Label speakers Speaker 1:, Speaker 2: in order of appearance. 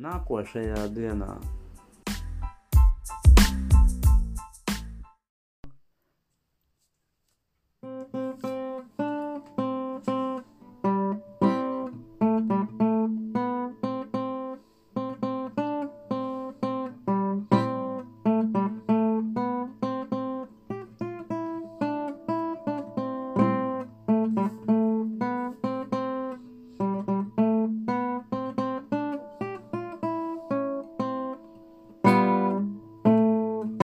Speaker 1: Na košėje dieną